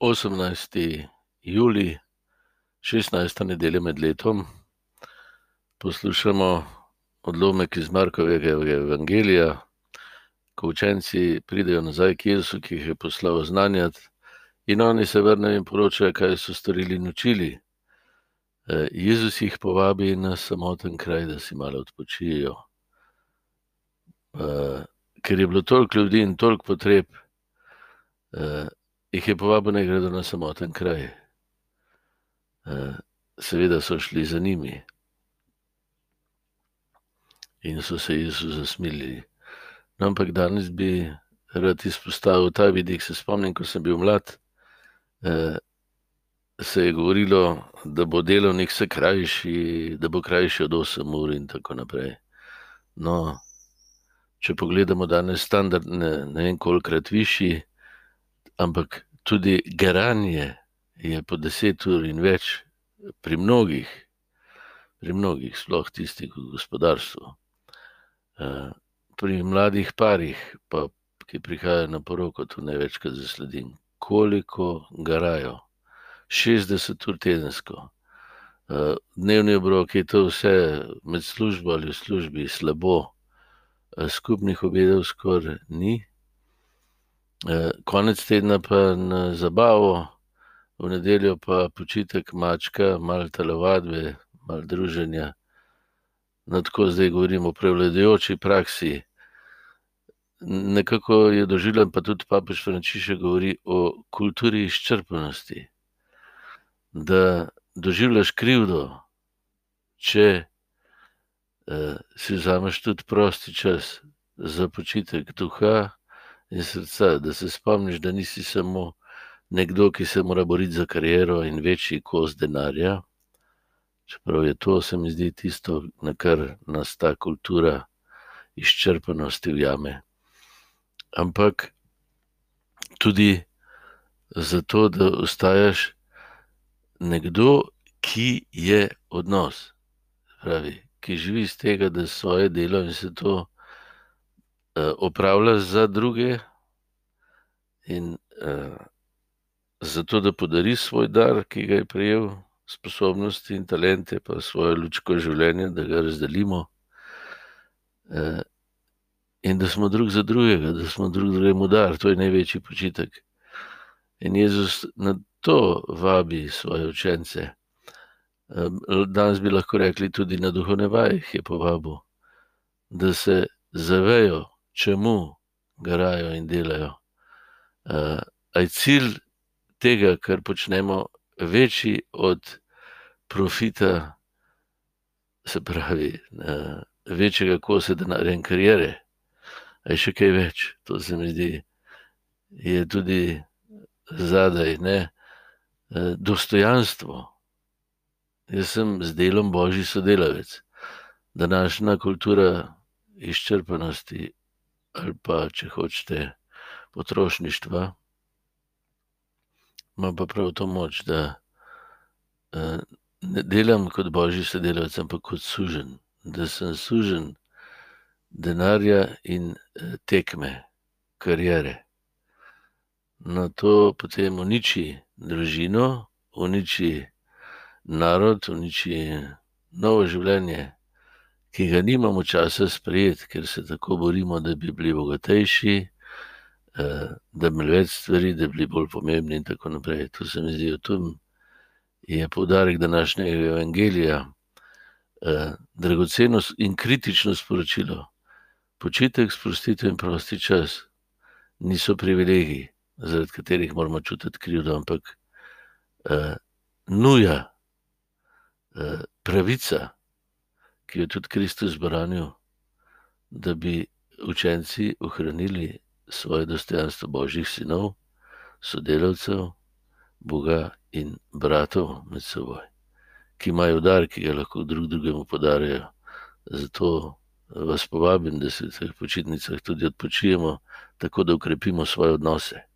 18. julij, 16. nedelja med letom, poslušamo odlomek iz Markovega evangelija, ko učenci pridejo nazaj k Jezusu, ki jih je poslal znanjati, in oni se vrnejo in poročajo, kaj so storili in učili. Jezus jih povabi na samoten kraj, da si malo odpočijejo. Ker je bilo toliko ljudi in toliko potreb, jih je povabil, naj gredo na samoten kraj. Seveda so šli za njimi. In so se Jezusu zasmilili. No, ampak danes bi rad izpostavil ta vidik. Se spomnim, ko sem bil mlad, se je govorilo, da bo delavnik vse krajši, da bo krajši od osem ur in tako naprej. No, če pogledamo danes standard, ne, vem, kolikokrat višji, ampak tudi garanje je po deset ur in več pri mnogih, pri mnogih, sploh tistih v gospodarstvu. Pri mladih parih pa, ki prihajajo na poroko, to največkrat zasledim. Koliko garajo. Šestdeset ur tedensko. Dnevni obroki, to vse med službo ali v službi slabo. Skupnih obedov skoraj ni. Konec tedna pa na zabavo, v nedeljo pa počitek, mačka, malo telovadbe, malo druženja. No, tako zdaj govorim o prevladujoči praksi. Nekako je doživljam, pa tudi papež Frančišek govori o kulturi izčrpanosti. Da doživljaš krivdo, če, si vzameš tudi prosti čas za počitek duha in srca, da se spomniš, da nisi samo nekdo, ki se mora boriti za kariero in večji kos denarja, čeprav je to, se mi zdi, tisto, na kar nas ta kultura izčrpanosti ujame. Ampak tudi zato, da ostajaš nekdo, ki je odnos. Se pravi, ki živi iz tega, da svoje delo in vse to, opravlja za druge in, zato, da podari svoj dar, ki ga je prejel, sposobnosti in talente pa svojo lučko življenja, da ga razdelimo. In da smo drug za drugega, da smo drug drugemu dar, to je največji počitek. In Jezus na to vabi svoje učence. danes bi lahko rekli tudi na duhovne vaje jih je povabil. Da se zavejo, čemu garajo in delajo. a je cilj tega, kar počnemo, večji od profita, se pravi, večjega kosa denarja in kariere? A je še kaj več? To se mi zdi, je tudi zadaj, ne. dostojanstvo. Jaz sem z delom božji sodelavec. Današnja kultura izčrpanosti ali pa, če hočete, potrošništva ima pa prav to moč, da, ne delam kot božji sodelavec, ampak kot suženj. Da sem suženj denarja in, tekme, kariere. No, to potem uniči družino, uniči narod, uniči novo življenje, ki ga nimamo časa sprejeti, ker se tako borimo, da bi bili bogatejši, da bi imeli več stvari, da bi bili bolj pomembni in tako naprej. To se mi zdi, tem je poudarek današnjega evangelija. dragoceno in kritično sporočilo. Počitek, sprostitev in prosti čas niso privilegiji, zaradi katerih moramo čutiti krivdo, ampak, nuja, pravica, ki jo je tudi Kristus branil, da bi učenci ohranili svoje dostojanstvo božjih sinov, sodelavcev, Boga in bratov med seboj. Ki imajo dar, ki ga lahko drug drugemu podarjajo. Zato vas povabim, da se v teh počitnicah tudi odpočijemo, tako da okrepimo svoje odnose.